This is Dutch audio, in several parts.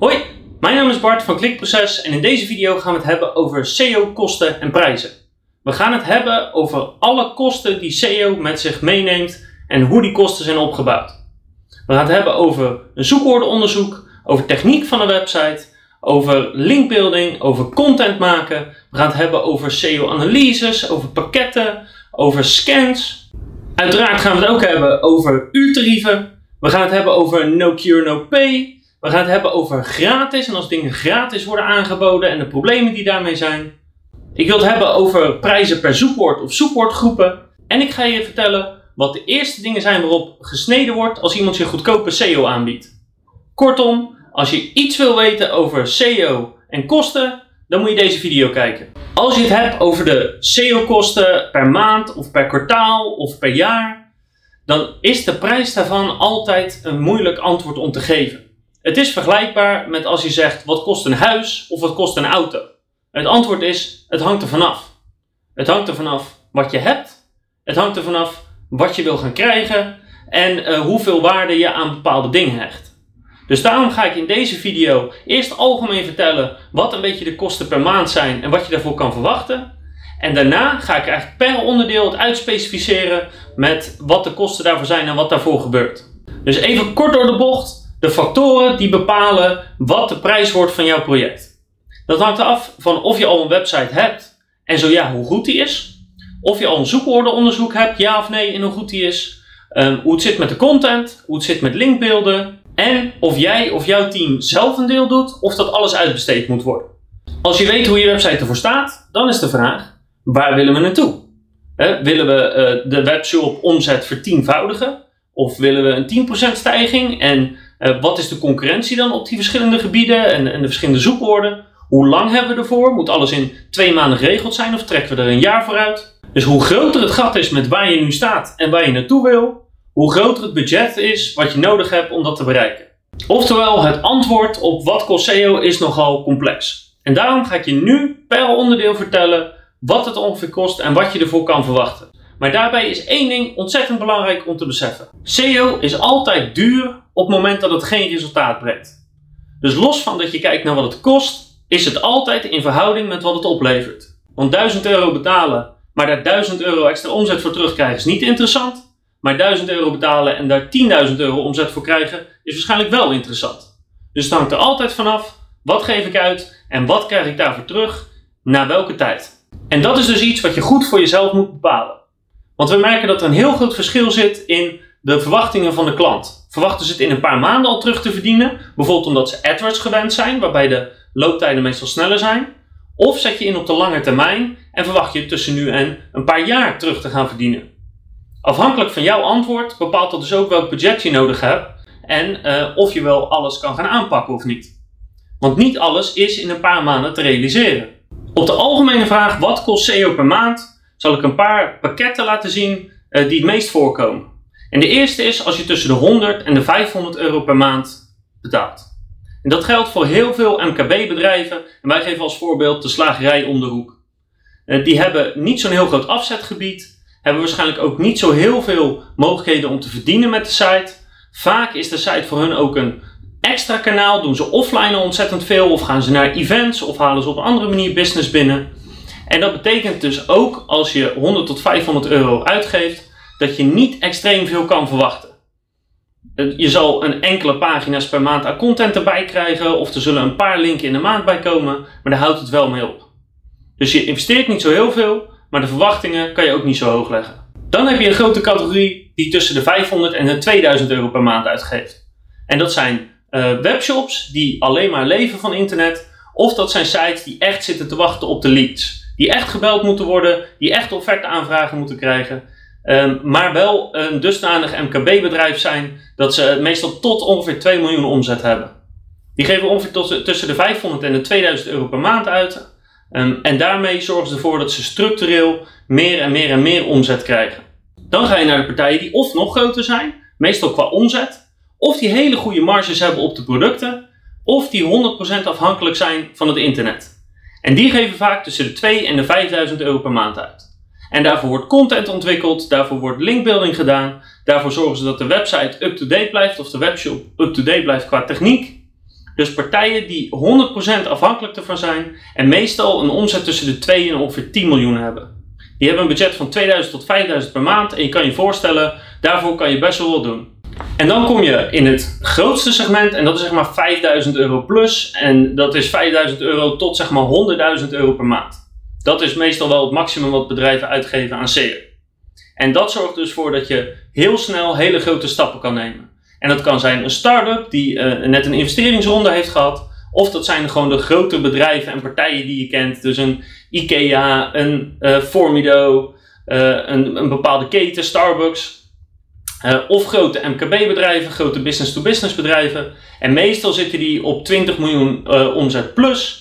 Hoi, mijn naam is Bart van Klikproces en in deze video gaan we het hebben over SEO kosten en prijzen. We gaan het hebben over alle kosten die SEO met zich meeneemt en hoe die kosten zijn opgebouwd. We gaan het hebben over een zoekwoordenonderzoek, over techniek van een website, over linkbuilding, over content maken. We gaan het hebben over SEO-analyses, over pakketten, over scans. Uiteraard gaan we het ook hebben over uurtarieven. We gaan het hebben over no cure, no pay. We gaan het hebben over gratis en als dingen gratis worden aangeboden en de problemen die daarmee zijn. Ik wil het hebben over prijzen per zoekwoord of zoekwoordgroepen. En ik ga je vertellen wat de eerste dingen zijn waarop gesneden wordt als iemand je goedkope SEO aanbiedt. Kortom, als je iets wil weten over SEO en kosten, dan moet je deze video kijken. Als je het hebt over de SEO-kosten per maand of per kwartaal of per jaar, dan is de prijs daarvan altijd een moeilijk antwoord om te geven. Het is vergelijkbaar met als je zegt wat kost een huis of wat kost een auto. Het antwoord is het hangt er vanaf. Het hangt er vanaf wat je hebt. Het hangt er vanaf wat je wil gaan krijgen en uh, hoeveel waarde je aan bepaalde dingen hecht. Dus daarom ga ik in deze video eerst algemeen vertellen wat een beetje de kosten per maand zijn en wat je daarvoor kan verwachten. En daarna ga ik eigenlijk per onderdeel het uitspecificeren met wat de kosten daarvoor zijn en wat daarvoor gebeurt. Dus even kort door de bocht, de factoren die bepalen wat de prijs wordt van jouw project. Dat hangt af van of je al een website hebt en zo ja, hoe goed die is. Of je al een zoekwoordenonderzoek hebt, ja of nee, en hoe goed die is. Um, hoe het zit met de content, hoe het zit met linkbeelden, en of jij of jouw team zelf een deel doet of dat alles uitbesteed moet worden. Als je weet hoe je website ervoor staat, dan is de vraag: waar willen we naartoe? willen we uh, de webshop omzet vertienvoudigen? Of willen we een 10% stijging? En uh, wat is de concurrentie dan op die verschillende gebieden en, en, de verschillende zoekwoorden? Hoe lang hebben we ervoor? Moet alles in twee maanden geregeld zijn of trekken we er een jaar vooruit? Dus hoe groter het gat is met waar je nu staat en waar je naartoe wil, hoe groter het budget is wat je nodig hebt om dat te bereiken. Oftewel, het antwoord op wat kost SEO is nogal complex. En daarom ga ik je nu per onderdeel vertellen wat het ongeveer kost en wat je ervoor kan verwachten. Maar daarbij is één ding ontzettend belangrijk om te beseffen. SEO is altijd duur op het moment dat het geen resultaat brengt. Dus los van dat je kijkt naar wat het kost, is het altijd in verhouding met wat het oplevert. Want 1000 euro betalen, maar daar 1000 euro extra omzet voor terugkrijgen is niet interessant. Maar 1000 euro betalen en daar 10.000 euro omzet voor krijgen is waarschijnlijk wel interessant. Dus het hangt er altijd vanaf wat geef ik uit en wat krijg ik daarvoor terug na welke tijd. En dat is dus iets wat je goed voor jezelf moet bepalen. Want we merken dat er een heel groot verschil zit in de verwachtingen van de klant. Verwachten ze het in een paar maanden al terug te verdienen, bijvoorbeeld omdat ze AdWords gewend zijn, waarbij de looptijden meestal sneller zijn. Of zet je in op de lange termijn en verwacht je tussen nu en een paar jaar terug te gaan verdienen. Afhankelijk van jouw antwoord bepaalt dat dus ook welk budget je nodig hebt en uh, of je wel alles kan gaan aanpakken of niet. Want niet alles is in een paar maanden te realiseren. Op de algemene vraag wat kost SEO per maand, zal ik een paar pakketten laten zien uh, die het meest voorkomen. En de eerste is als je tussen de 100 en de 500 euro per maand betaalt. En dat geldt voor heel veel MKB-bedrijven. En wij geven als voorbeeld de slagerij om de hoek. Uh, die hebben niet zo'n heel groot afzetgebied hebben waarschijnlijk ook niet zo heel veel mogelijkheden om te verdienen met de site. Vaak is de site voor hun ook een extra kanaal. Doen ze offline ontzettend veel of gaan ze naar events of halen ze op een andere manier business binnen. En dat betekent dus ook als je 100 tot 500 euro uitgeeft, dat je niet extreem veel kan verwachten. Je zal een enkele pagina's per maand aan content erbij krijgen, of er zullen een paar linken in de maand bij komen, maar daar houdt het wel mee op. Dus je investeert niet zo heel veel, maar de verwachtingen kan je ook niet zo hoog leggen. Dan heb je een grote categorie die tussen de 500 en de 2000 euro per maand uitgeeft. En dat zijn uh, webshops die alleen maar leven van internet, of dat zijn sites die echt zitten te wachten op de leads. Die echt gebeld moeten worden, die echt offerte aanvragen moeten krijgen. Um, maar wel een dusdanig MKB-bedrijf zijn dat ze meestal tot ongeveer 2 miljoen omzet hebben. Die geven ongeveer tussen de 500 en de 2000 euro per maand uit. Um, en daarmee zorgen ze ervoor dat ze structureel meer en meer en meer omzet krijgen. Dan ga je naar de partijen die of nog groter zijn, meestal qua omzet, of die hele goede marges hebben op de producten, of die 100% afhankelijk zijn van het internet. En die geven vaak tussen de 2 en de 5000 euro per maand uit. En daarvoor wordt content ontwikkeld, daarvoor wordt linkbuilding gedaan, daarvoor zorgen ze dat de website up-to-date blijft of de webshop up-to-date blijft qua techniek. Dus partijen die 100% afhankelijk ervan zijn en meestal een omzet tussen de 2 en ongeveer 10 miljoen hebben. Die hebben een budget van 2000 tot 5000 per maand en je kan je voorstellen, daarvoor kan je best wel wat doen. En dan kom je in het grootste segment en dat is zeg maar 5000 euro plus en dat is 5000 euro tot zeg maar 100.000 euro per maand. Dat is meestal wel het maximum wat bedrijven uitgeven aan SEO. En dat zorgt dus voor dat je heel snel hele grote stappen kan nemen. En dat kan zijn een start-up die uh, net een investeringsronde heeft gehad. Of dat zijn gewoon de grote bedrijven en partijen die je kent. Dus een IKEA, een uh, Formido, uh, een, een, bepaalde keten, Starbucks. of grote MKB-bedrijven, grote business-to-business bedrijven. En meestal zitten die op 20 miljoen omzet plus.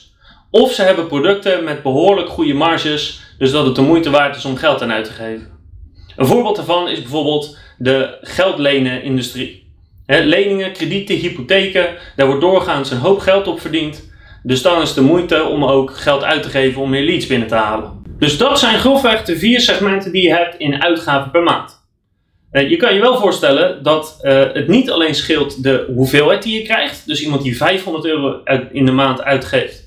Of ze hebben producten met behoorlijk goede marges, dus dat het de moeite waard is om geld aan uit te geven. Een voorbeeld daarvan is bijvoorbeeld de geldlenen-industrie. leningen, kredieten, hypotheken, daar wordt doorgaans een hoop geld op verdiend. Dus dan is de moeite om ook geld uit te geven om meer leads binnen te halen. Dus dat zijn grofweg de vier segmenten die je hebt in uitgaven per maand. Eh, je kan je wel voorstellen dat uh, het niet alleen scheelt de hoeveelheid die je krijgt. Dus iemand die 500 euro in de maand uitgeeft,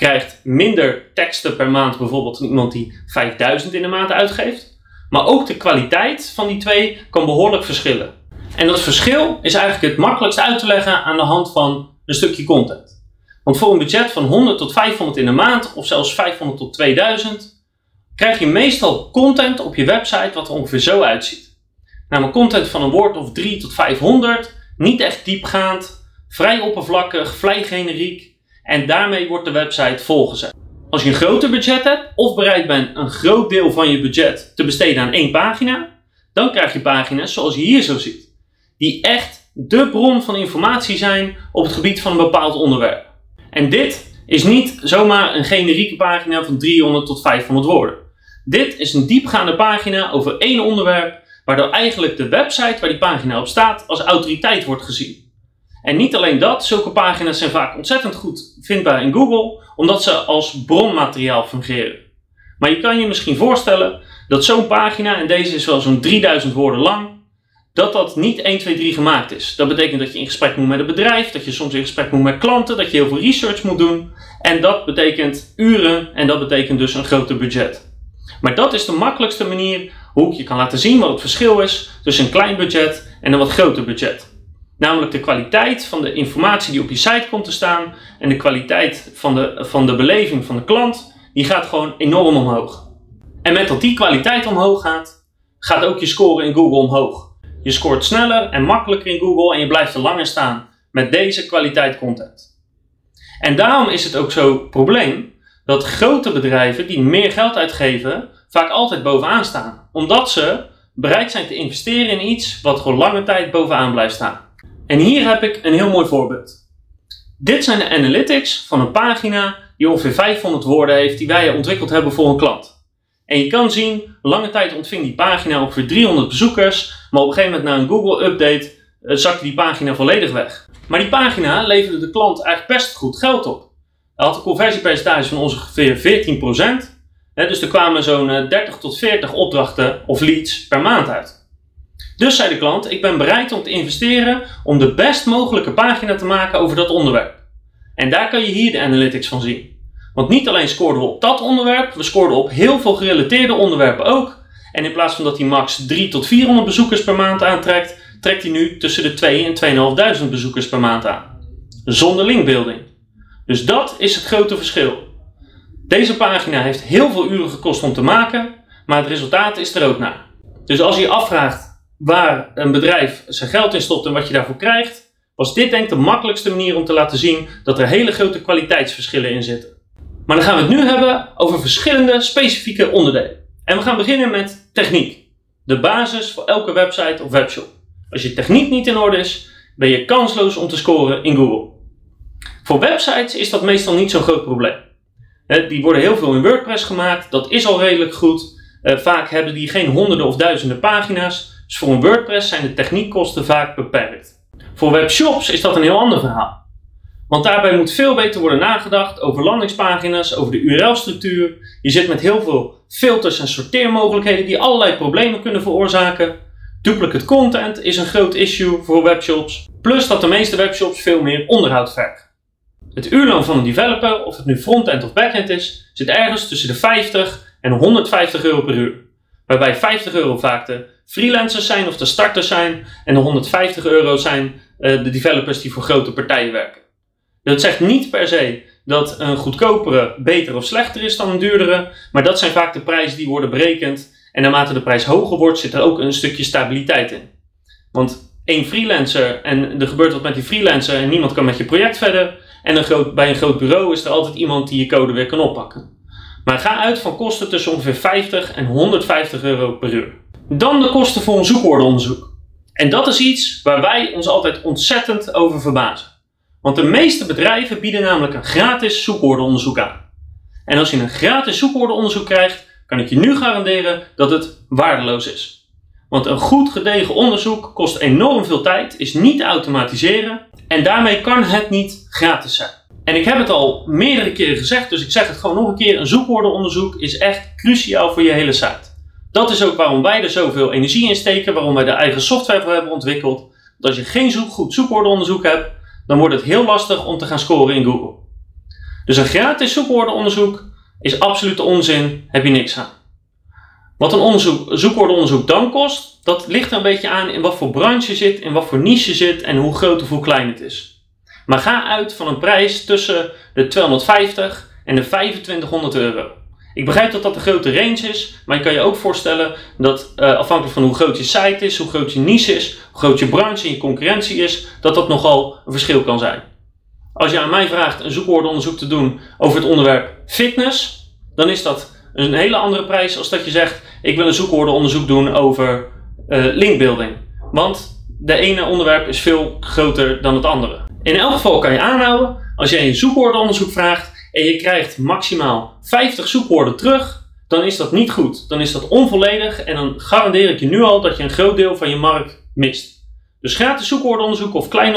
krijgt minder teksten per maand bijvoorbeeld dan iemand die 5000 in de maand uitgeeft. Maar ook de kwaliteit van die twee kan behoorlijk verschillen. En dat verschil is eigenlijk het makkelijkst uit te leggen aan de hand van een stukje content. Want voor een budget van 100 tot 500 in de maand, of zelfs 500 tot 2000, krijg je meestal content op je website wat er ongeveer zo uitziet. Namelijk content van een woord of 3 tot 500, niet echt diepgaand, vrij oppervlakkig, vrij generiek en daarmee wordt de website volgezet. Als je een groter budget hebt of bereid bent een groot deel van je budget te besteden aan één pagina, dan krijg je pagina's zoals je hier zo ziet, die echt de bron van informatie zijn op het gebied van een bepaald onderwerp. En dit is niet zomaar een generieke pagina van 300 tot 500 woorden. Dit is een diepgaande pagina over één onderwerp, waardoor eigenlijk de website waar die pagina op staat als autoriteit wordt gezien. En niet alleen dat, zulke pagina's zijn vaak ontzettend goed vindbaar in Google, omdat ze als bronmateriaal fungeren. Maar je kan je misschien voorstellen dat zo'n pagina, en deze is wel zo'n 3000 woorden lang, dat dat niet 1, 2, 3 gemaakt is. Dat betekent dat je in gesprek moet met een bedrijf, dat je soms in gesprek moet met klanten, dat je heel veel research moet doen. En dat betekent uren en dat betekent dus een groter budget. Maar dat is de makkelijkste manier hoe ik je kan laten zien wat het verschil is tussen een klein budget en een wat groter budget. Namelijk de kwaliteit van de informatie die op je site komt te staan en de kwaliteit van de, van de beleving van de klant, die gaat gewoon enorm omhoog. En met dat die kwaliteit omhoog gaat, gaat ook je score in Google omhoog. Je scoort sneller en makkelijker in Google en je blijft er langer staan met deze kwaliteit content. En daarom is het ook zo'n probleem dat grote bedrijven die meer geld uitgeven, vaak altijd bovenaan staan. Omdat ze bereid zijn te investeren in iets wat gewoon lange tijd bovenaan blijft staan. En hier heb ik een heel mooi voorbeeld. Dit zijn de analytics van een pagina die ongeveer 500 woorden heeft die wij ontwikkeld hebben voor een klant. En je kan zien, lange tijd ontving die pagina ongeveer 300 bezoekers, maar op een gegeven moment na een Google update uh, zakte die pagina volledig weg. Maar die pagina leverde de klant eigenlijk best goed geld op. Hij had een conversiepercentage van ongeveer 14%, hè, dus er kwamen zo'n 30 tot 40 opdrachten of leads per maand uit. Dus zei de klant, ik ben bereid om te investeren om de best mogelijke pagina te maken over dat onderwerp. En daar kan je hier de analytics van zien. Want niet alleen scoorden we op dat onderwerp, we scoorden op heel veel gerelateerde onderwerpen ook. En in plaats van dat hij max 3 tot 400 bezoekers per maand aantrekt, trekt hij nu tussen de 2 en 2500 bezoekers per maand aan. Zonder linkbuilding. Dus dat is het grote verschil. Deze pagina heeft heel veel uren gekost om te maken, maar het resultaat is er ook naar. Dus als je je afvraagt waar een bedrijf zijn geld in stopt en wat je daarvoor krijgt, was dit denk ik de makkelijkste manier om te laten zien dat er hele grote kwaliteitsverschillen in zitten. Maar dan gaan we het nu hebben over verschillende specifieke onderdelen. En we gaan beginnen met techniek. De basis voor elke website of webshop. Als je techniek niet in orde is, ben je kansloos om te scoren in Google. Voor websites is dat meestal niet zo'n groot probleem. Die worden heel veel in WordPress gemaakt, dat is al redelijk goed. Eh, vaak hebben die geen honderden of duizenden pagina's. Dus voor een WordPress zijn de techniekkosten vaak beperkt. Voor webshops is dat een heel ander verhaal. Want daarbij moet veel beter worden nagedacht over landingspagina's, over de URL-structuur. Je zit met heel veel filters en sorteermogelijkheden die allerlei problemen kunnen veroorzaken. Duplicate content is een groot issue voor webshops. Plus dat de meeste webshops veel meer onderhoud vergen. Het uurloon van een developer, of het nu frontend of backend is, zit ergens tussen de 50 en 150 euro per uur. Waarbij 50 euro vaak de freelancers zijn of de starters zijn en de 150 euro zijn uh, de developers die voor grote partijen werken. Dat zegt niet per se dat een goedkopere beter of slechter is dan een duurdere, maar dat zijn vaak de prijzen die worden berekend. En naarmate de prijs hoger wordt, zit er ook een stukje stabiliteit in. Want één freelancer en er gebeurt wat met die freelancer en niemand kan met je project verder. En een groot, bij een groot bureau is er altijd iemand die je code weer kan oppakken. Maar ga uit van kosten tussen ongeveer 50 en 150 euro per uur. Dan de kosten voor een zoekwoordenonderzoek. En dat is iets waar wij ons altijd ontzettend over verbazen. Want de meeste bedrijven bieden namelijk een gratis zoekwoordenonderzoek aan. En als je een gratis zoekwoordenonderzoek krijgt, kan ik je nu garanderen dat het waardeloos is. Want een goed gedegen onderzoek kost enorm veel tijd, is niet te automatiseren en daarmee kan het niet gratis zijn. En ik heb het al meerdere keren gezegd, dus ik zeg het gewoon nog een keer: een zoekwoordenonderzoek is echt cruciaal voor je hele site. Dat is ook waarom wij er zoveel energie in steken, waarom wij de eigen software voor hebben ontwikkeld. Want als je geen goed zoekwoordenonderzoek hebt, dan wordt het heel lastig om te gaan scoren in Google. Dus een gratis zoekwoordenonderzoek is absolute onzin, heb je niks aan. Wat een onderzoek, zoekwoordenonderzoek dan kost, dat ligt er een beetje aan in wat voor branche je zit, in wat voor niche je zit en hoe groot of hoe klein het is. Maar ga uit van een prijs tussen de 250 en de 2500 euro. Ik begrijp dat dat een grote range is, maar je kan je ook voorstellen dat uh, afhankelijk van hoe groot je site is, hoe groot je niche is, hoe groot je branche en je concurrentie is, dat dat nogal een verschil kan zijn. Als je aan mij vraagt een zoekwoordenonderzoek te doen over het onderwerp fitness, dan is dat een hele andere prijs als dat je zegt ik wil een zoekwoordenonderzoek doen over uh, linkbuilding. Want de ene onderwerp is veel groter dan het andere. In elk geval kan je aanhouden, als jij een zoekwoordenonderzoek vraagt, en je krijgt maximaal 50 zoekwoorden terug, dan is dat niet goed. Dan is dat onvolledig en dan garandeer ik je nu al dat je een groot deel van je markt mist. Dus gratis zoekwoordenonderzoeken of kleine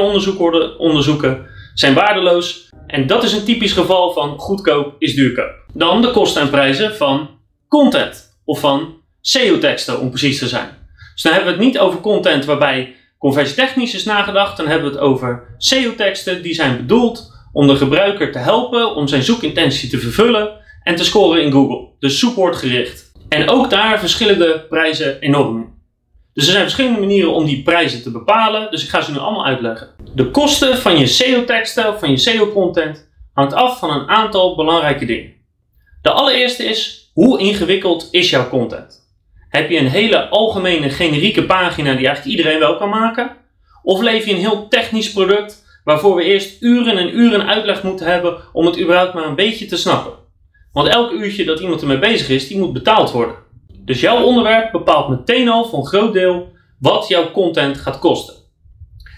onderzoeken zijn waardeloos. En dat is een typisch geval van goedkoop is duurkoop. Dan de kosten en prijzen van content of van SEO-teksten om precies te zijn. Dus dan hebben we het niet over content waarbij conversietechnisch is nagedacht. Dan hebben we het over SEO-teksten die zijn bedoeld om de gebruiker te helpen om zijn zoekintentie te vervullen en te scoren in Google. Dus zoekwoordgericht. En ook daar verschillen de prijzen enorm. Dus er zijn verschillende manieren om die prijzen te bepalen, dus ik ga ze nu allemaal uitleggen. De kosten van je SEO-teksten van je SEO-content hangt af van een aantal belangrijke dingen. De allereerste is, hoe ingewikkeld is jouw content? Heb je een hele algemene generieke pagina die eigenlijk iedereen wel kan maken? Of leef je een heel technisch product waarvoor we eerst uren en uren uitleg moeten hebben om het überhaupt maar een beetje te snappen. Want elk uurtje dat iemand ermee bezig is, die moet betaald worden. Dus jouw onderwerp bepaalt meteen al voor een groot deel wat jouw content gaat kosten.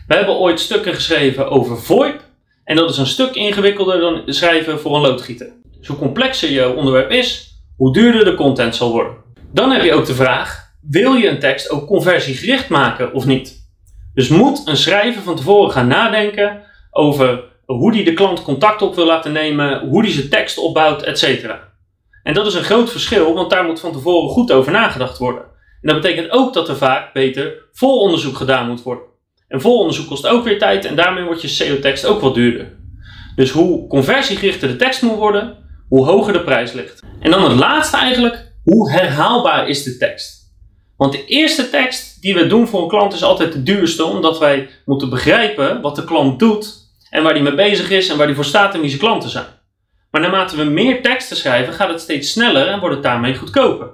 We hebben ooit stukken geschreven over VoIP en dat is een stuk ingewikkelder dan schrijven voor een loodgieter. Dus hoe complexer jouw onderwerp is, hoe duurder de content zal worden. Dan heb je ook de vraag, wil je een tekst ook conversiegericht maken of niet? Dus moet een schrijver van tevoren gaan nadenken over hoe die de klant contact op wil laten nemen, hoe die zijn tekst opbouwt, etc. En dat is een groot verschil, want daar moet van tevoren goed over nagedacht worden. En dat betekent ook dat er vaak beter volonderzoek gedaan moet worden. En volonderzoek kost ook weer tijd en daarmee wordt je SEO-tekst ook wat duurder. Dus hoe conversiegerichter de tekst moet worden, hoe hoger de prijs ligt. En dan het laatste eigenlijk, hoe herhaalbaar is de tekst? Want de eerste tekst die we doen voor een klant is altijd de duurste, omdat wij moeten begrijpen wat de klant doet en waar hij mee bezig is en waar hij voor staat en wie zijn klanten zijn. Maar naarmate we meer teksten schrijven, gaat het steeds sneller en wordt het daarmee goedkoper.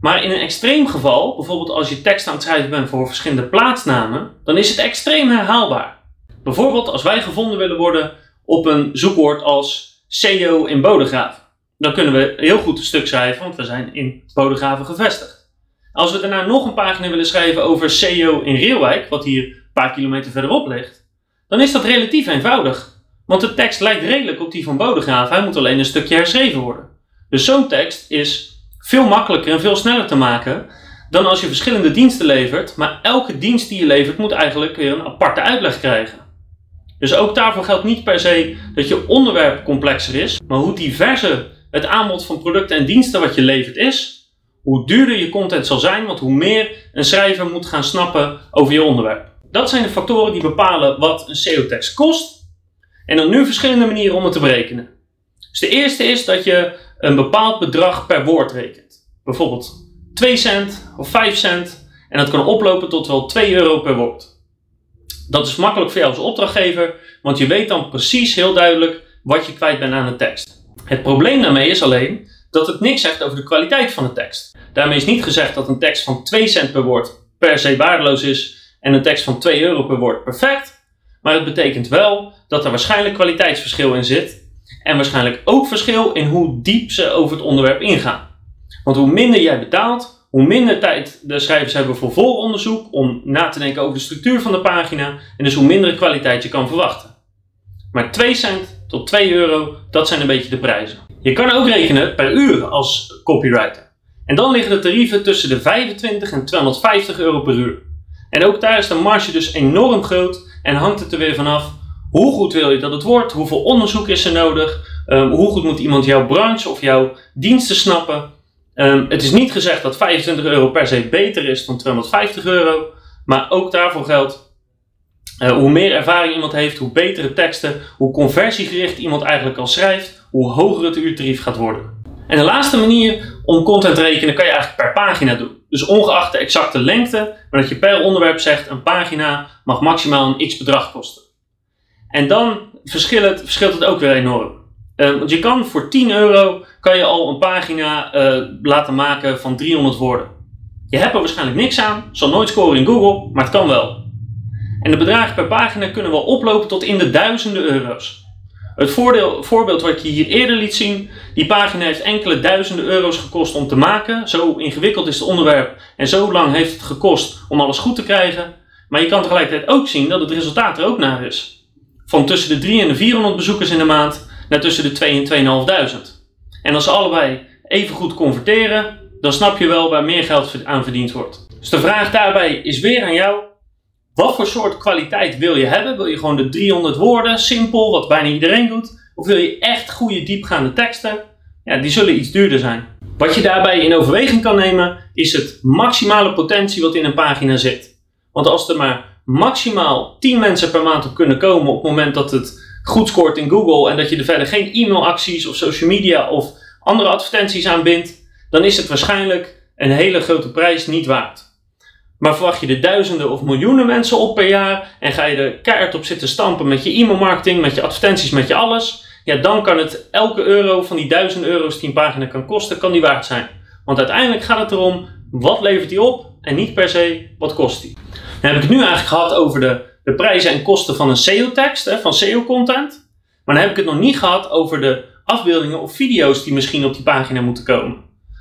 Maar in een extreem geval, bijvoorbeeld als je tekst aan het schrijven bent voor verschillende plaatsnamen, dan is het extreem herhaalbaar. Bijvoorbeeld als wij gevonden willen worden op een zoekwoord als SEO in Bodegraven. Dan kunnen we heel goed een stuk schrijven, want we zijn in Bodegraven gevestigd. Als we daarna nog een pagina willen schrijven over SEO in Reelwijk, wat hier een paar kilometer verderop ligt, dan is dat relatief eenvoudig. Want de tekst lijkt redelijk op die van Bodegraven, hij moet alleen een stukje herschreven worden. Dus zo'n tekst is veel makkelijker en veel sneller te maken dan als je verschillende diensten levert, maar elke dienst die je levert moet eigenlijk weer een aparte uitleg krijgen. Dus ook daarvoor geldt niet per se dat je onderwerp complexer is, maar hoe diverser het aanbod van producten en diensten wat je levert is, hoe duurder je content zal zijn, want hoe meer een schrijver moet gaan snappen over je onderwerp. Dat zijn de factoren die bepalen wat een SEO-tekst kost. En dan nu verschillende manieren om het te berekenen. Dus de eerste is dat je een bepaald bedrag per woord rekent. Bijvoorbeeld 2 cent of 5 cent. En dat kan oplopen tot wel 2 euro per woord. Dat is makkelijk voor jou als opdrachtgever, want je weet dan precies heel duidelijk wat je kwijt bent aan de tekst. Het probleem daarmee is alleen dat het niks zegt over de kwaliteit van de tekst. Daarmee is niet gezegd dat een tekst van 2 cent per woord per se waardeloos is en een tekst van 2 euro per woord perfect. Maar het betekent wel dat er waarschijnlijk kwaliteitsverschil in zit. En waarschijnlijk ook verschil in hoe diep ze over het onderwerp ingaan. Want hoe minder jij betaalt, hoe minder tijd de schrijvers hebben voor vooronderzoek om na te denken over de structuur van de pagina en dus hoe minder kwaliteit je kan verwachten. Maar 2 cent tot 2 euro, dat zijn een beetje de prijzen. Je kan ook rekenen per uur als copywriter. En dan liggen de tarieven tussen de 25 en 250 euro per uur. En ook daar is de marge dus enorm groot en hangt het er weer vanaf hoe goed wil je dat het wordt, hoeveel onderzoek is er nodig, um, hoe goed moet iemand jouw branche of jouw diensten snappen. Um, het is niet gezegd dat 25 euro per se beter is dan 250 euro, maar ook daarvoor geldt, uh, hoe meer ervaring iemand heeft, hoe betere teksten, hoe conversiegericht iemand eigenlijk al schrijft, hoe hoger het uurtarief gaat worden. En de laatste manier om content te rekenen kan je eigenlijk per pagina doen. Dus ongeacht de exacte lengte, maar dat je per onderwerp zegt een pagina mag maximaal een x bedrag kosten. En dan verschilt het, verschilt het ook weer enorm. Uh, want je kan voor 10 euro kan je al een pagina uh, laten maken van 300 woorden. Je hebt er waarschijnlijk niks aan, zal nooit scoren in Google, maar het kan wel. En de bedragen per pagina kunnen wel oplopen tot in de duizenden euro's. Het voorbeeld wat je hier eerder liet zien, die pagina heeft enkele duizenden euro's gekost om te maken. Zo ingewikkeld is het onderwerp en zo lang heeft het gekost om alles goed te krijgen. Maar je kan tegelijkertijd ook zien dat het resultaat er ook naar is. Van tussen de 3 en de 400 bezoekers in de maand naar tussen de 2 en 2500. En als ze allebei even goed converteren, dan snap je wel waar meer geld aan verdiend wordt. Dus de vraag daarbij is weer aan jou. Wat voor soort kwaliteit wil je hebben? Wil je gewoon de 300 woorden, simpel, wat bijna iedereen doet? Of wil je echt goede diepgaande teksten? Ja, die zullen iets duurder zijn. Wat je daarbij in overweging kan nemen, is het maximale potentie wat in een pagina zit. Want als er maar maximaal 10 mensen per maand op kunnen komen op het moment dat het goed scoort in Google en dat je er verder geen e-mailacties of social media of andere advertenties aan bindt, dan is het waarschijnlijk een hele grote prijs niet waard. Maar verwacht je er duizenden of miljoenen mensen op per jaar en ga je er keihard op zitten stampen met je e-mailmarketing, met je advertenties, met je alles, ja, dan kan het elke euro van die duizenden euro's die een pagina kan kosten, kan die waard zijn. Want uiteindelijk gaat het erom, wat levert die op en niet per se, wat kost die. Dan heb ik het nu eigenlijk gehad over de, de prijzen en kosten van een SEO-tekst, van SEO-content. Maar dan heb ik het nog niet gehad over de afbeeldingen of video's die misschien op die pagina moeten komen.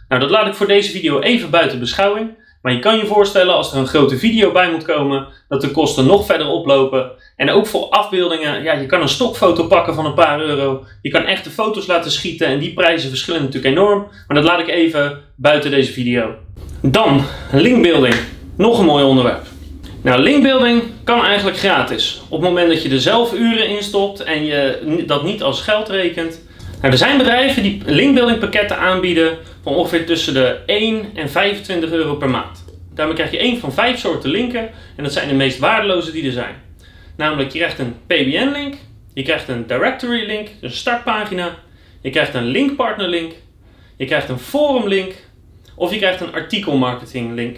Nou, dat laat ik voor deze video even buiten beschouwing. Maar je kan je voorstellen als er een grote video bij moet komen, dat de kosten nog verder oplopen. En ook voor afbeeldingen, ja, je kan een stokfoto pakken van een paar euro. Je kan echte foto's laten schieten en die prijzen verschillen natuurlijk enorm. Maar dat laat ik even buiten deze video. Dan, linkbuilding. Nog een mooi onderwerp. Nou, linkbuilding kan eigenlijk gratis. Op het moment dat je er zelf uren in stopt en je dat niet als geld rekent. Nou, er zijn bedrijven die linkbuilding pakketten aanbieden van ongeveer tussen de 1 en 25 euro per maand. Daarmee krijg je één van vijf soorten linken en dat zijn de meest waardeloze die er zijn. Namelijk, je krijgt een PBN-link, je krijgt een directory-link, een startpagina, je krijgt een linkpartner-link, je krijgt een forum-link of je krijgt een artikelmarketing-link.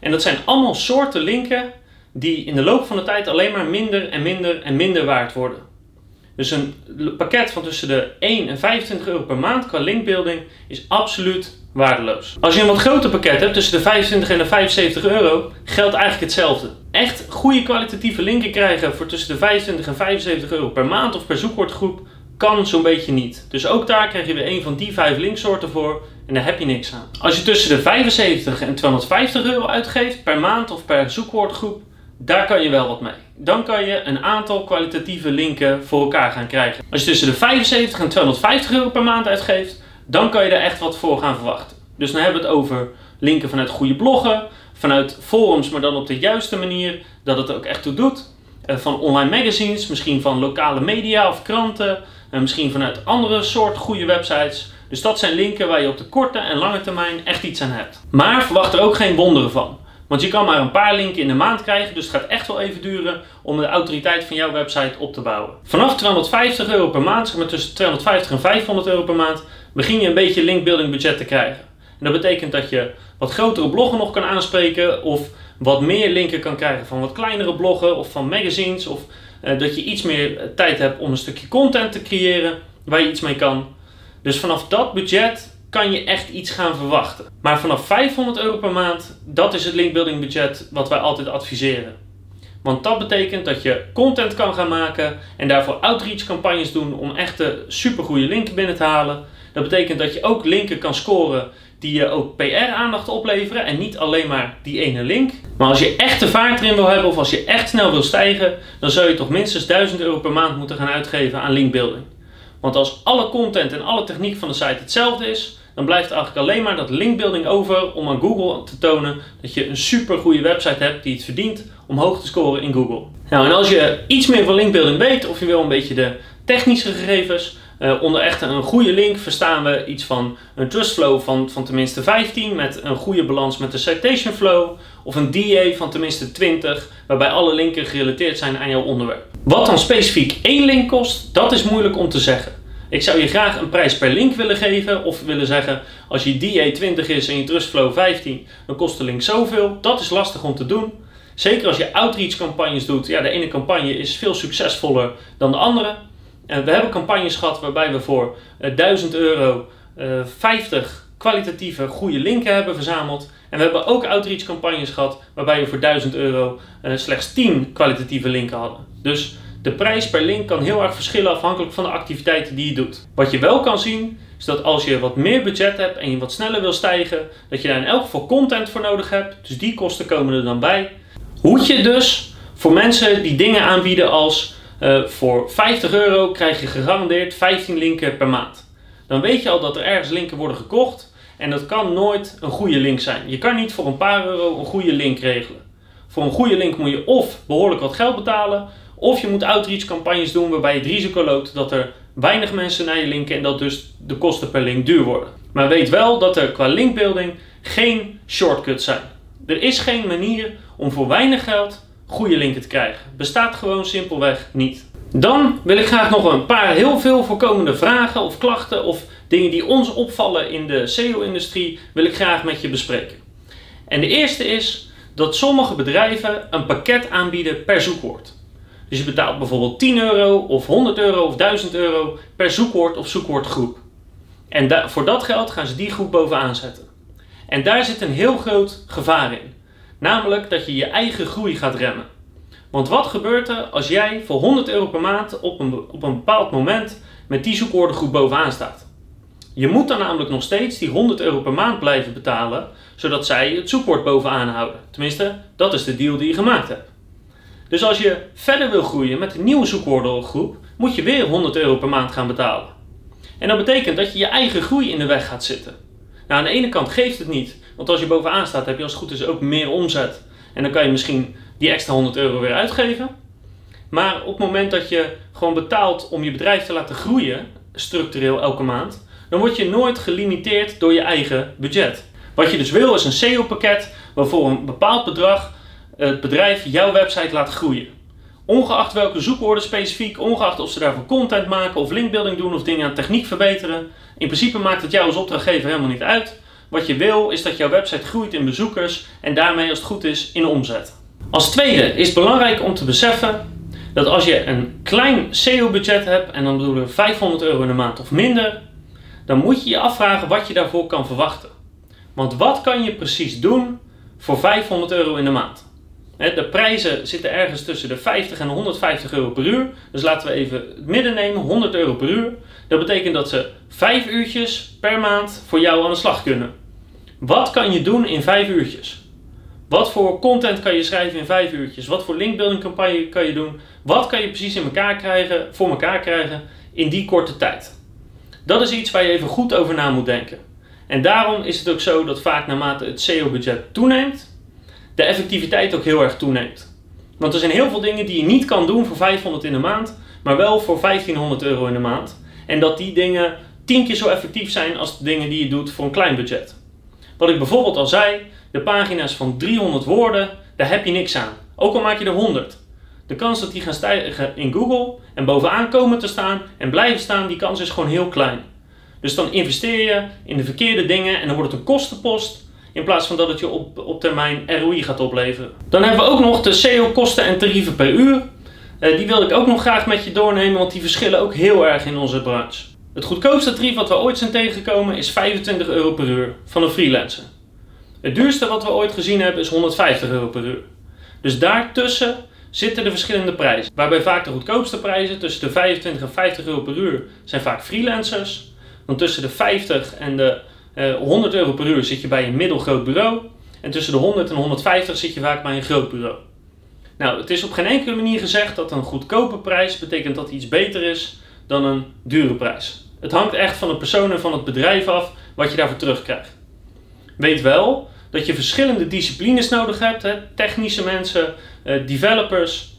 En dat zijn allemaal soorten linken die in de loop van de tijd alleen maar minder en minder en minder waard worden. Dus een pakket van tussen de 1 en 25 euro per maand qua linkbuilding is absoluut waardeloos. Als je een wat groter pakket hebt, tussen de 25 en de 75 euro, geldt eigenlijk hetzelfde. Echt goede kwalitatieve linken krijgen voor tussen de 25 en 75 euro per maand of per zoekwoordgroep kan zo'n beetje niet. Dus ook daar krijg je weer een van die vijf linksoorten voor en daar heb je niks aan. Als je tussen de 75 en 250 euro uitgeeft per maand of per zoekwoordgroep, daar kan je wel wat mee. Dan kan je een aantal kwalitatieve linken voor elkaar gaan krijgen. Als je tussen de 75 en 250 euro per maand uitgeeft, dan kan je er echt wat voor gaan verwachten. Dus dan hebben we het over linken vanuit goede bloggen, vanuit forums, maar dan op de juiste manier dat het ook echt toe doet. Eh, van online magazines, misschien van lokale media of kranten, en misschien vanuit andere soort goede websites. Dus dat zijn linken waar je op de korte en lange termijn echt iets aan hebt. Maar verwacht er ook geen wonderen van. Want je kan maar een paar linken in de maand krijgen, dus het gaat echt wel even duren om de autoriteit van jouw website op te bouwen. Vanaf 250 euro per maand, zeg maar tussen 250 en 500 euro per maand, begin je een beetje linkbuilding budget te krijgen. En dat betekent dat je wat grotere bloggen nog kan aanspreken of wat meer linken kan krijgen van wat kleinere bloggen of van magazines of uh, dat je iets meer tijd hebt om een stukje content te creëren waar je iets mee kan. Dus vanaf dat budget kan je echt iets gaan verwachten. Maar vanaf 500 euro per maand, dat is het linkbuilding budget wat wij altijd adviseren. Want dat betekent dat je content kan gaan maken en daarvoor outreach campagnes doen om echte supergoeie linken binnen te halen. Dat betekent dat je ook linken kan scoren die je ook PR-aandacht opleveren en niet alleen maar die ene link. Maar als je echt de vaart erin wil hebben of als je echt snel wil stijgen, dan zou je toch minstens 1000 euro per maand moeten gaan uitgeven aan linkbuilding. Want als alle content en alle techniek van de site hetzelfde is, dan blijft eigenlijk alleen maar dat linkbuilding over om aan Google te tonen dat je een super goede website hebt die het verdient om hoog te scoren in Google. Nou, en als je iets meer van linkbuilding weet of je wil een beetje de technische gegevens, uh, onder echt een goede link verstaan we iets van een trust flow van, van tenminste 15 met een goede balans met de citation flow. Of een DA van tenminste 20 waarbij alle linken gerelateerd zijn aan jouw onderwerp. Wat dan specifiek één link kost, dat is moeilijk om te zeggen. Ik zou je graag een prijs per link willen geven of willen zeggen als je DA 20 is en je trust flow 15, dan kost de link zoveel. Dat is lastig om te doen. Zeker als je outreach campagnes doet. Ja, de ene campagne is veel succesvoller dan de andere. En we hebben campagnes gehad waarbij we voor 1000 eh, euro 50 eh, kwalitatieve goede linken hebben verzameld. En we hebben ook outreach campagnes gehad waarbij we voor 1000 euro uh, slechts 10 kwalitatieve linken hadden. Dus de prijs per link kan heel erg verschillen afhankelijk van de activiteiten die je doet. Wat je wel kan zien is dat als je wat meer budget hebt en je wat sneller wil stijgen, dat je daar in elk geval content voor nodig hebt. Dus die kosten komen er dan bij. Hoe je dus voor mensen die dingen aanbieden als uh, voor 50 euro krijg je gegarandeerd 15 linken per maand. Dan weet je al dat er ergens linken worden gekocht en dat kan nooit een goede link zijn. Je kan niet voor een paar euro een goede link regelen. Voor een goede link moet je of behoorlijk wat geld betalen, of je moet outreach campagnes doen waarbij je het risico loopt dat er weinig mensen naar je linken en dat dus de kosten per link duur worden. Maar weet wel dat er qua linkbuilding geen shortcuts zijn. Er is geen manier om voor weinig geld goede linken te krijgen. Bestaat gewoon simpelweg niet. Dan wil ik graag nog een paar heel veel voorkomende vragen of klachten of dingen die ons opvallen in de SEO-industrie wil ik graag met je bespreken. En de eerste is dat sommige bedrijven een pakket aanbieden per zoekwoord. Dus je betaalt bijvoorbeeld 10 euro of 100 euro of 1000 euro per zoekwoord of zoekwoordgroep. En voor dat geld gaan ze die groep bovenaan zetten. En daar zit een heel groot gevaar in. Namelijk dat je je eigen groei gaat remmen. Want wat gebeurt er als jij voor 100 euro per maand op een, op een bepaald moment met die zoekwoordengroep bovenaan staat? Je moet dan namelijk nog steeds die 100 euro per maand blijven betalen, zodat zij het zoekwoord bovenaan houden. Tenminste, dat is de deal die je gemaakt hebt. Dus als je verder wil groeien met een nieuwe zoekwoordengroep, moet je weer 100 euro per maand gaan betalen. En dat betekent dat je je eigen groei in de weg gaat zitten. Nou, aan de ene kant geeft het niet, want als je bovenaan staat heb je als het goed is ook meer omzet. En dan kan je misschien die extra 100 euro weer uitgeven. Maar op het moment dat je gewoon betaalt om je bedrijf te laten groeien, structureel elke maand, dan word je nooit gelimiteerd door je eigen budget. Wat je dus wil is een SEO-pakket waarvoor een bepaald bedrag het bedrijf jouw website laat groeien. Ongeacht welke zoekwoorden specifiek, ongeacht of ze daarvoor content maken of linkbuilding doen of dingen aan techniek verbeteren. In principe maakt het jou als opdrachtgever helemaal niet uit. Wat je wil is dat jouw website groeit in bezoekers en daarmee als het goed is in omzet. Als tweede is belangrijk om te beseffen dat als je een klein SEO-budget hebt, en dan bedoelen we 500 euro in de maand of minder, dan moet je je afvragen wat je daarvoor kan verwachten. Want wat kan je precies doen voor 500 euro in de maand? De prijzen zitten ergens tussen de 50 en 150 euro per uur. Dus laten we even het midden nemen, 100 euro per uur. Dat betekent dat ze 5 uurtjes per maand voor jou aan de slag kunnen. Wat kan je doen in 5 uurtjes? Wat voor content kan je schrijven in 5 uurtjes? Wat voor linkbuilding campagne kan je doen? Wat kan je precies in elkaar krijgen, voor elkaar krijgen in die korte tijd? Dat is iets waar je even goed over na moet denken. En daarom is het ook zo dat vaak naarmate het SEO-budget toeneemt, de effectiviteit ook heel erg toeneemt. Want er zijn heel veel dingen die je niet kan doen voor 500 in de maand, maar wel voor 1500 euro in de maand. En dat die dingen 10 keer zo effectief zijn als de dingen die je doet voor een klein budget. Wat ik bijvoorbeeld al zei, De pagina's van 300 woorden, daar heb je niks aan. Ook al maak je er 100. De kans dat die gaan stijgen in Google en bovenaan komen te staan en blijven staan, die kans is gewoon heel klein. Dus dan investeer je in de verkeerde dingen en dan wordt het een kostenpost in plaats van dat het je op, op termijn ROI gaat opleveren. Dan hebben we ook nog de SEO-kosten en tarieven per uur. Uh, die wil ik ook nog graag met je doornemen, want die verschillen ook heel erg in onze branche. Het goedkoopste tarief wat we ooit zijn tegengekomen is 25 euro per uur van een freelancer. Het duurste wat we ooit gezien hebben is 150 euro per uur. Dus daartussen zitten de verschillende prijzen. Waarbij vaak de goedkoopste prijzen tussen de 25 en 50 euro per uur zijn vaak freelancers. Dan tussen de 50 en de 100 eh, euro per uur zit je bij een middelgroot bureau. En tussen de 100 en 150 zit je vaak bij een groot bureau. Nou, het is op geen enkele manier gezegd dat een goedkope prijs betekent dat iets beter is dan een dure prijs. Het hangt echt van de persoon en van het bedrijf af wat je daarvoor terugkrijgt. Weet wel dat je verschillende disciplines nodig hebt: hè? technische mensen, eh, developers,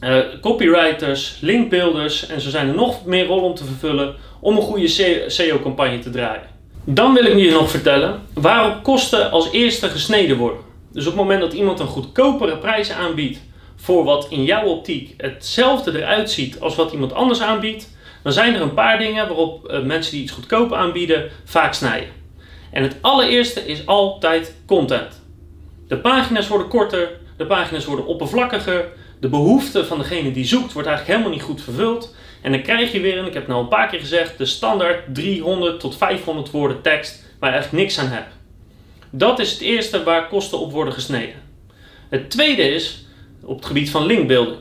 uh, copywriters, linkbuilders en zo zijn er nog meer rollen om te vervullen om een goede SEO-campagne te draaien. Dan wil ik je nog vertellen waarop kosten als eerste gesneden worden. Dus op het moment dat iemand een goedkopere prijs aanbiedt voor wat in jouw optiek hetzelfde eruit ziet als wat iemand anders aanbiedt, dan zijn er een paar dingen waarop eh, mensen die iets goedkoop aanbieden vaak snijden. En het allereerste is altijd content. De pagina's worden korter, de pagina's worden oppervlakkiger, de behoefte van degene die zoekt wordt eigenlijk helemaal niet goed vervuld. En dan krijg je weer, en ik heb het nou een paar keer gezegd, de standaard 300 tot 500 woorden tekst waar je eigenlijk niks aan hebt. Dat is het eerste waar kosten op worden gesneden. Het tweede is op het gebied van linkbuilding.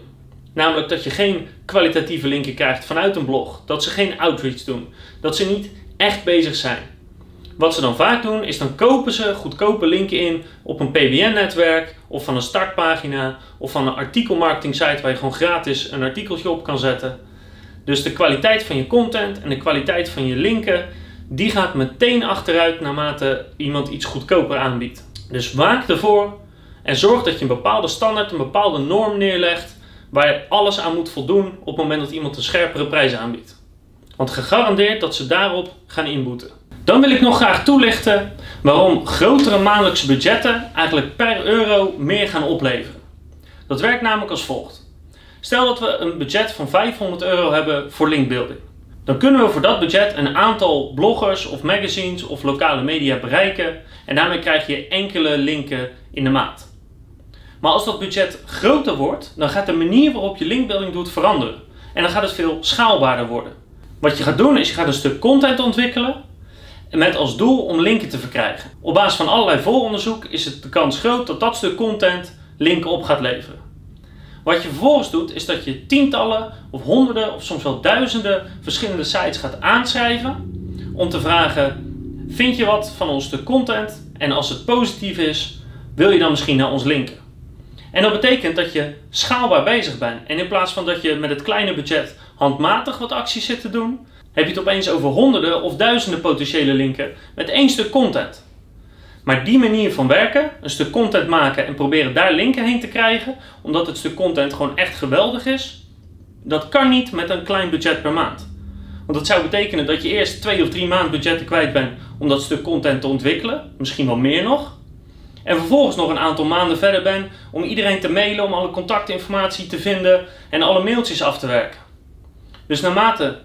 Namelijk dat je geen kwalitatieve linken krijgt vanuit een blog. Dat ze geen outreach doen. Dat ze niet echt bezig zijn. Wat ze dan vaak doen, is dan kopen ze goedkope linken in op een PBN-netwerk of van een startpagina of van een artikelmarketing site waar je gewoon gratis een artikeltje op kan zetten. Dus de kwaliteit van je content en de kwaliteit van je linken, die gaat meteen achteruit naarmate iemand iets goedkoper aanbiedt. Dus waak ervoor en zorg dat je een bepaalde standaard, een bepaalde norm neerlegt waar je alles aan moet voldoen op het moment dat iemand een scherpere prijs aanbiedt. Want gegarandeerd dat ze daarop gaan inboeten. Dan wil ik nog graag toelichten waarom grotere maandelijkse budgetten eigenlijk per euro meer gaan opleveren. Dat werkt namelijk als volgt. Stel dat we een budget van 500 euro hebben voor linkbuilding. Dan kunnen we voor dat budget een aantal bloggers of magazines of lokale media bereiken en daarmee krijg je enkele linken in de maand. Maar als dat budget groter wordt, dan gaat de manier waarop je linkbuilding doet veranderen. En dan gaat het veel schaalbaarder worden. Wat je gaat doen is je gaat een stuk content ontwikkelen met als doel om linken te verkrijgen. Op basis van allerlei vooronderzoek is het de kans groot dat dat stuk content linken op gaat leveren. Wat je vervolgens doet, is dat je tientallen of honderden of soms wel duizenden verschillende sites gaat aanschrijven om te vragen: vind je wat van ons stuk content? En als het positief is, wil je dan misschien naar ons linken? En dat betekent dat je schaalbaar bezig bent. En in plaats van dat je met het kleine budget handmatig wat acties zit te doen, heb je het opeens over honderden of duizenden potentiële linken met één stuk content. Maar die manier van werken, een stuk content maken en proberen daar linken heen te krijgen, omdat het stuk content gewoon echt geweldig is, dat kan niet met een klein budget per maand. Want dat zou betekenen dat je eerst twee of drie maand budgetten kwijt bent om dat stuk content te ontwikkelen, misschien wel meer nog. En vervolgens nog een aantal maanden verder bent om iedereen te mailen, om alle contactinformatie te vinden en alle mailtjes af te werken. Dus naarmate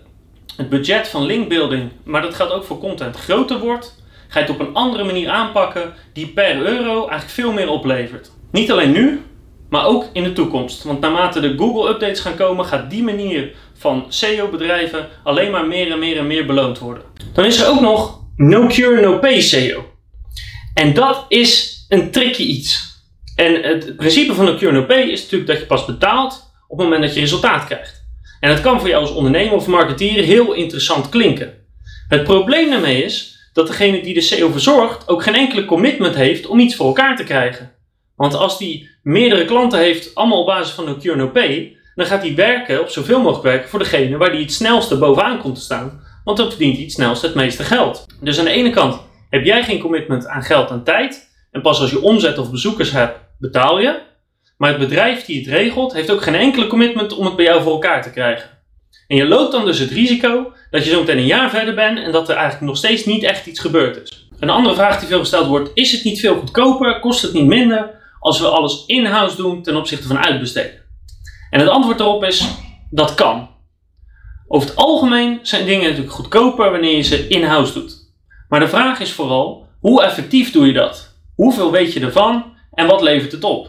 het budget van linkbuilding, maar dat geldt ook voor content, groter wordt, ga je het op een andere manier aanpakken die per euro eigenlijk veel meer oplevert. Niet alleen nu, maar ook in de toekomst. Want naarmate de Google updates gaan komen, gaat die manier van SEO-bedrijven alleen maar meer en meer en meer beloond worden. Dan is er ook nog no cure, no pay SEO. En dat is een tricky iets. En het principe van no cure, no pay is natuurlijk dat je pas betaalt op het moment dat je resultaat krijgt. En dat kan voor jou als ondernemer of marketeer heel interessant klinken. Het probleem daarmee is dat degene die de SEO verzorgt ook geen enkele commitment heeft om iets voor elkaar te krijgen. Want als die meerdere klanten heeft, allemaal op basis van cure no pay, dan gaat hij werken, op zoveel mogelijk werken, voor degene waar die het snelste bovenaan komt te staan. Want dan verdient hij het snelst het meeste geld. Dus aan de ene kant heb jij geen commitment aan geld en tijd. En pas als je omzet of bezoekers hebt, betaal je. Maar het bedrijf die het regelt, heeft ook geen enkele commitment om het bij jou voor elkaar te krijgen. En je loopt dan dus het risico dat je zo meteen een jaar verder bent en dat er eigenlijk nog steeds niet echt iets gebeurd is. Een andere vraag die veel gesteld wordt, is het niet veel goedkoper, kost het niet minder als we alles in-house doen ten opzichte van uitbesteden? En het antwoord daarop is, dat kan. Over het algemeen zijn dingen natuurlijk goedkoper wanneer je ze in-house doet. Maar de vraag is vooral, hoe effectief doe je dat? Hoeveel weet je ervan en wat levert het op?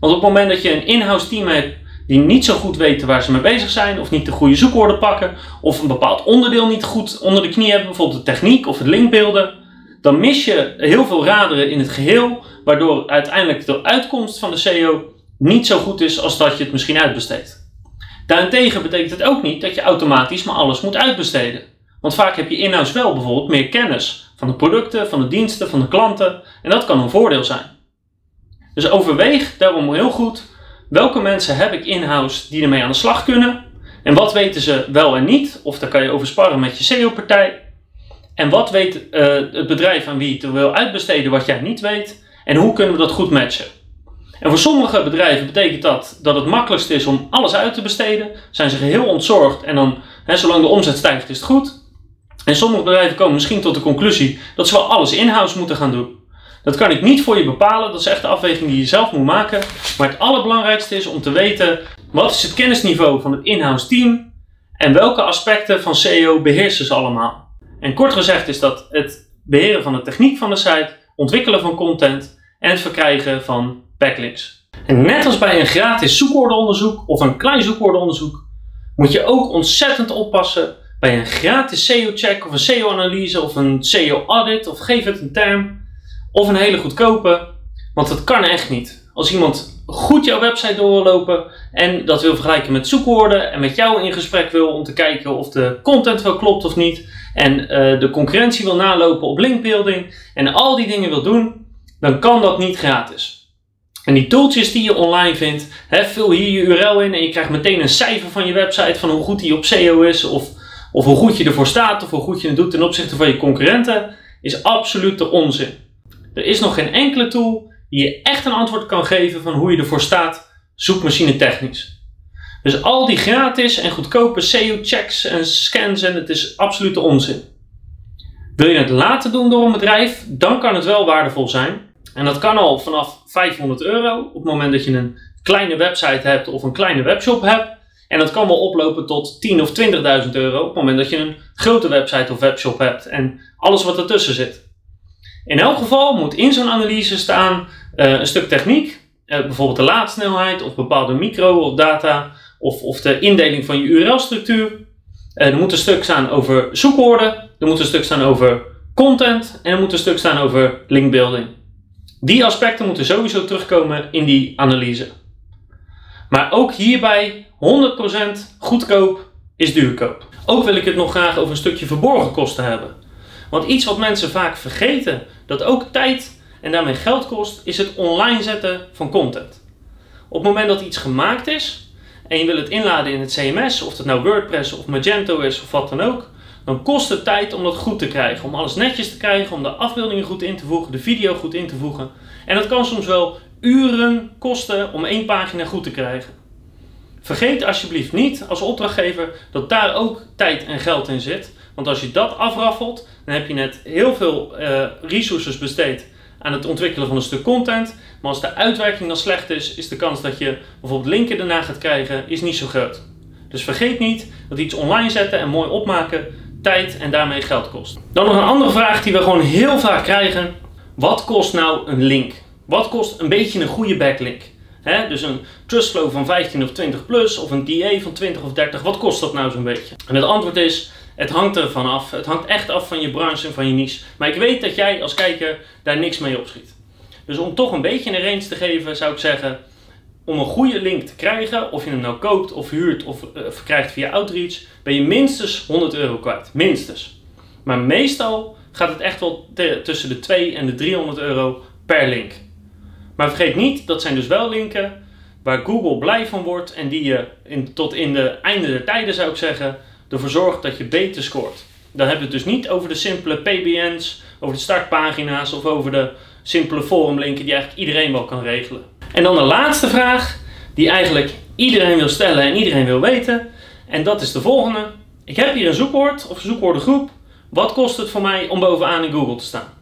Want op het moment dat je een in-house team hebt die niet zo goed weten waar ze mee bezig zijn, of niet de goede zoekwoorden pakken, of een bepaald onderdeel niet goed onder de knie hebben, bijvoorbeeld de techniek of het linkbeelden, dan mis je heel veel raderen in het geheel, waardoor uiteindelijk de uitkomst van de SEO niet zo goed is als dat je het misschien uitbesteedt. Daarentegen betekent het ook niet dat je automatisch maar alles moet uitbesteden. Want vaak heb je in-house wel bijvoorbeeld meer kennis van de producten, van de diensten, van de klanten en dat kan een voordeel zijn. Dus overweeg daarom heel goed welke mensen heb ik in-house die ermee aan de slag kunnen en wat weten ze wel en niet, of daar kan je over sparren met je SEO-partij. En wat weet uh, het bedrijf aan wie het wil uitbesteden wat jij niet weet en hoe kunnen we dat goed matchen. En voor sommige bedrijven betekent dat dat het makkelijkst is om alles uit te besteden. Zijn ze geheel ontzorgd en dan, hè, zolang de omzet stijgt, is het goed. En sommige bedrijven komen misschien tot de conclusie dat ze wel alles in-house moeten gaan doen. Dat kan ik niet voor je bepalen, dat is echt de afweging die je zelf moet maken. Maar het allerbelangrijkste is om te weten wat is het kennisniveau van het in-house team en welke aspecten van SEO beheersen ze allemaal. En kort gezegd is dat het beheren van de techniek van de site, ontwikkelen van content en het verkrijgen van backlinks. En net als bij een gratis zoekwoordenonderzoek of een klein zoekwoordenonderzoek, moet je ook ontzettend oppassen bij een gratis SEO-check of een SEO-analyse of een SEO-audit of geef het een term of een hele goedkope, want dat kan echt niet. Als iemand goed jouw website door wil lopen en dat wil vergelijken met zoekwoorden en met jou in gesprek wil om te kijken of de content wel klopt of niet en uh, de concurrentie wil nalopen op linkbuilding en al die dingen wil doen, dan kan dat niet gratis. En die tooltjes die je online vindt, hè, vul hier je URL in en je krijgt meteen een cijfer van je website van hoe goed die op SEO is of, of hoe goed je ervoor staat of hoe goed je het doet ten opzichte van je concurrenten, is absoluut de onzin. Er is nog geen enkele tool die je echt een antwoord kan geven van hoe je ervoor staat, zoekmachine technisch. Dus al die gratis en goedkope SEO-checks en scans en het is absoluut de onzin. Wil je het laten doen door een bedrijf, dan kan het wel waardevol zijn. En dat kan al vanaf 500 euro op het moment dat je een kleine website hebt of een kleine webshop hebt. En dat kan wel oplopen tot 10 of 20.000 euro op het moment dat je een grote website of webshop hebt en alles wat ertussen zit. In elk geval moet in zo'n analyse staan uh, een stuk techniek, uh, bijvoorbeeld de laadsnelheid of bepaalde micro of data of, de indeling van je URL-structuur. Uh, er moet een stuk staan over zoekwoorden, er moet een stuk staan over content en er moet een stuk staan over linkbuilding. Die aspecten moeten sowieso terugkomen in die analyse. Maar ook hierbij 100% goedkoop is duurkoop. Ook wil ik het nog graag over een stukje verborgen kosten hebben. Want iets wat mensen vaak vergeten, dat ook tijd en daarmee geld kost, is het online zetten van content. Op het moment dat iets gemaakt is en je wil het inladen in het CMS, of het nou WordPress of Magento is of wat dan ook, dan kost het tijd om dat goed te krijgen. Om alles netjes te krijgen, om de afbeeldingen goed in te voegen, de video goed in te voegen. En dat kan soms wel uren kosten om één pagina goed te krijgen. Vergeet alsjeblieft niet als opdrachtgever dat daar ook tijd en geld in zit. Want als je dat afraffelt, dan heb je net heel veel uh, resources besteed aan het ontwikkelen van een stuk content. Maar als de uitwerking dan slecht is, is de kans dat je bijvoorbeeld linken daarna gaat krijgen, is niet zo groot. Dus vergeet niet dat iets online zetten en mooi opmaken tijd en daarmee geld kost. Dan nog een andere vraag die we gewoon heel vaak krijgen. Wat kost nou een link? Wat kost een beetje een goede backlink? Dus een trustflow van 15 of 20 plus of een DA van 20 of 30, wat kost dat nou zo'n beetje? En het antwoord is, het hangt ervan af. Het hangt echt af van je branche en van je niche. Maar ik weet dat jij als kijker daar niks mee opschiet. Dus om toch een beetje een range te geven, zou ik zeggen, om een goede link te krijgen, of je hem nou koopt of huurt of uh, verkrijgt via Outreach, ben je minstens 100 euro kwijt. Minstens. Maar meestal gaat het echt wel tussen de 2 en de 300 euro per link. Maar vergeet niet, dat zijn dus wel linken waar Google blij van wordt en die je in, tot in de einde der tijden zou ik zeggen, ervoor zorgt dat je beter scoort. Dan hebben we het dus niet over de simpele PBN's, over de startpagina's of over de simpele forumlinken die eigenlijk iedereen wel kan regelen. En dan de laatste vraag, die eigenlijk iedereen wil stellen en iedereen wil weten. En dat is de volgende. Ik heb hier een zoekwoord of zoekwoordengroep. Wat kost het voor mij om bovenaan in Google te staan?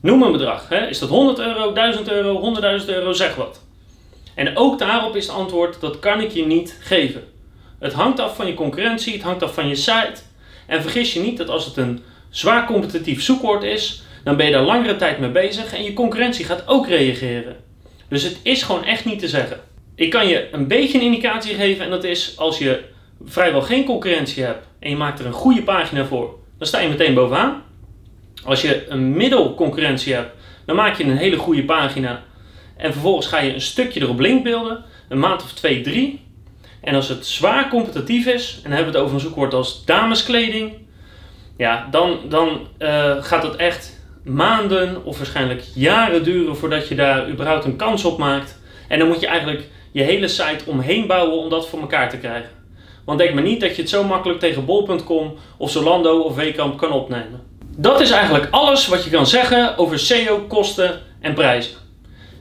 Noem een bedrag. Hè? Is dat 100 euro, 1000 euro, 100.000 euro, zeg wat. En ook daarop is het antwoord, dat kan ik je niet geven. Het hangt af van je concurrentie, het hangt af van je site. En vergis je niet dat als het een zwaar competitief zoekwoord is, dan ben je daar langere tijd mee bezig en je concurrentie gaat ook reageren. Dus het is gewoon echt niet te zeggen. Ik kan je een beetje een indicatie geven en dat is als je vrijwel geen concurrentie hebt en je maakt er een goede pagina voor, dan sta je meteen bovenaan. Als je een middelconcurrentie hebt, dan maak je een hele goede pagina en vervolgens ga je een stukje erop linkbeelden, een maand of twee, drie. En als het zwaar competitief is, en dan hebben we het over een zoekwoord als dameskleding, ja, dan, dan uh, gaat het echt maanden of waarschijnlijk jaren duren voordat je daar überhaupt een kans op maakt. En dan moet je eigenlijk je hele site omheen bouwen om dat voor elkaar te krijgen. Want denk maar niet dat je het zo makkelijk tegen bol.com of Zolando of Wekamp kan opnemen. Dat is eigenlijk alles wat je kan zeggen over SEO, kosten en prijzen.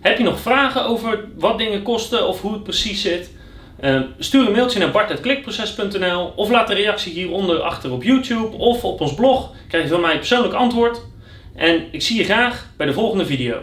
Heb je nog vragen over wat dingen kosten of hoe het precies zit? Uh, stuur een mailtje naar bart.klikproces.nl of laat een reactie hieronder achter op YouTube of op ons blog. Krijg je van mij persoonlijk antwoord. En ik zie je graag bij de volgende video.